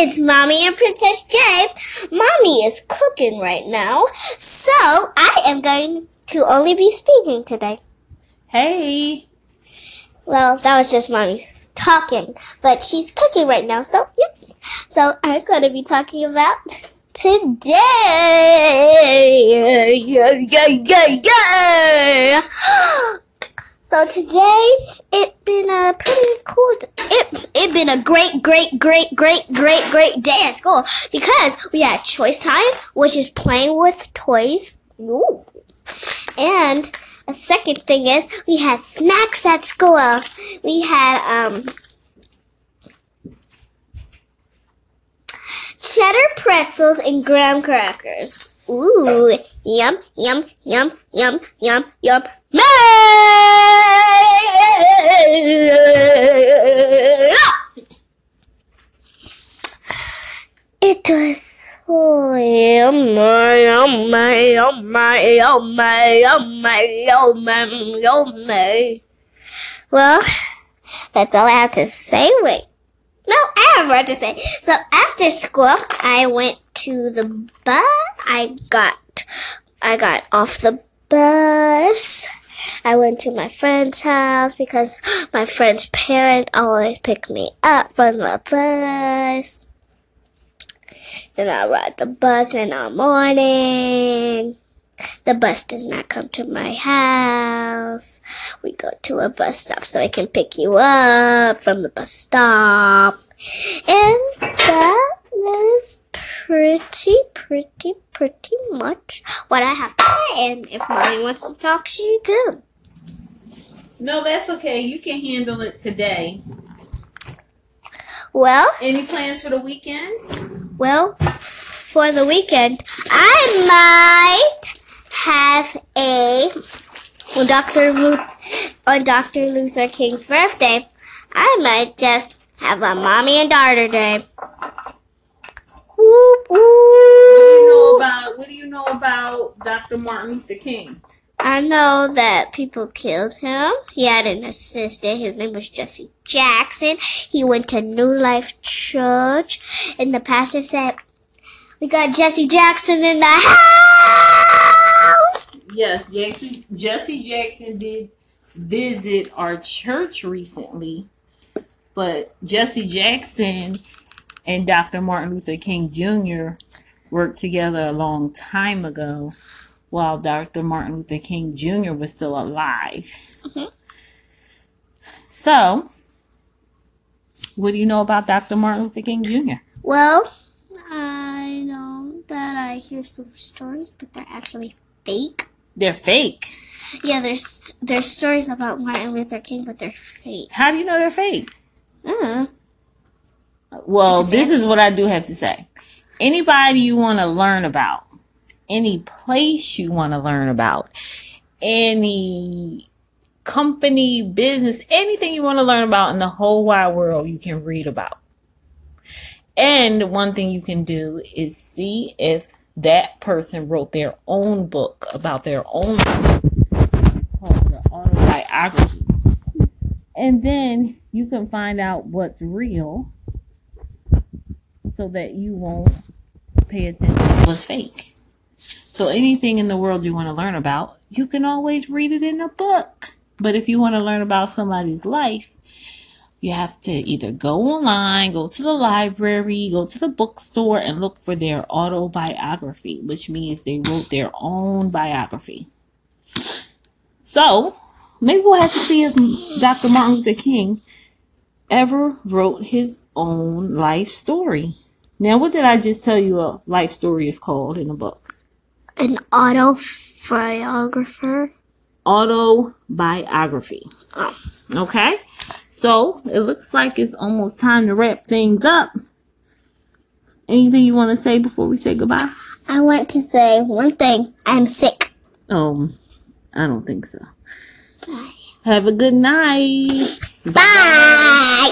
it's Mommy and Princess J. Mommy is cooking right now, so I am going to only be speaking today. Hey. Well, that was just Mommy talking, but she's cooking right now, so yep. So I'm going to be talking about today. Yeah, yeah, yeah, yeah. So today it been a pretty cool. It it been a great, great, great, great, great, great day at school because we had choice time, which is playing with toys. Ooh. And a second thing is we had snacks at school. We had um cheddar pretzels and graham crackers. Ooh, yum, yum, yum, yum, yum, yum. It was oh, so yummy, yummy, oh, yummy, oh, yummy, yummy, yummy, yummy. Well, that's all I have to say. Wait. No, I have more to say. So after school, I went to the bus. I got, I got off the bus. I went to my friend's house because my friend's parent always pick me up from the bus. And I ride the bus in the morning. The bus does not come to my house. We go to a bus stop so I can pick you up from the bus stop. And that is pretty, pretty, pretty much what I have to say. And if Mommy wants to talk, she can. No, that's okay. You can handle it today. Well, Any plans for the weekend? well, for the weekend, I might have a on Dr. Lu- on Dr. Luther King's birthday. I might just have a mommy and daughter day. Whoop, What do you know about what do you know about Dr. Martin Luther King? I know that people killed him. He had an assistant. His name was Jesse Jackson. He went to New Life Church, and the pastor said, "We got Jesse Jackson in the house." Yes, Jackson, Jesse Jackson did visit our church recently, but Jesse Jackson and Dr. Martin Luther King Jr. worked together a long time ago while Dr. Martin Luther King Jr. was still alive. Mhm. So, what do you know about Dr. Martin Luther King Jr.? Well, I know that I hear some stories, but they're actually fake. They're fake. Yeah, there's there's stories about Martin Luther King, but they're fake. How do you know they're fake? Uh-huh. Well, this is what I do have to say. Anybody you want to learn about, any place you want to learn about, any company, business, anything you want to learn about in the whole wide world, you can read about. And one thing you can do is see if that person wrote their own book about their own called the autobiography. And then you can find out what's real so that you won't pay attention to what's fake. So anything in the world you want to learn about, you can always read it in a book. But if you want to learn about somebody's life, you have to either go online, go to the library, go to the bookstore, and look for their autobiography, which means they wrote their own biography. So maybe we'll have to see if Dr. Martin Luther King ever wrote his own life story. Now, what did I just tell you a life story is called in a book? An autobiographer. Autobiography. Oh. Okay? So, it looks like it's almost time to wrap things up. Anything you want to say before we say goodbye? I want to say one thing. I'm sick. Um, I don't think so. Bye. Have a good night. Bye.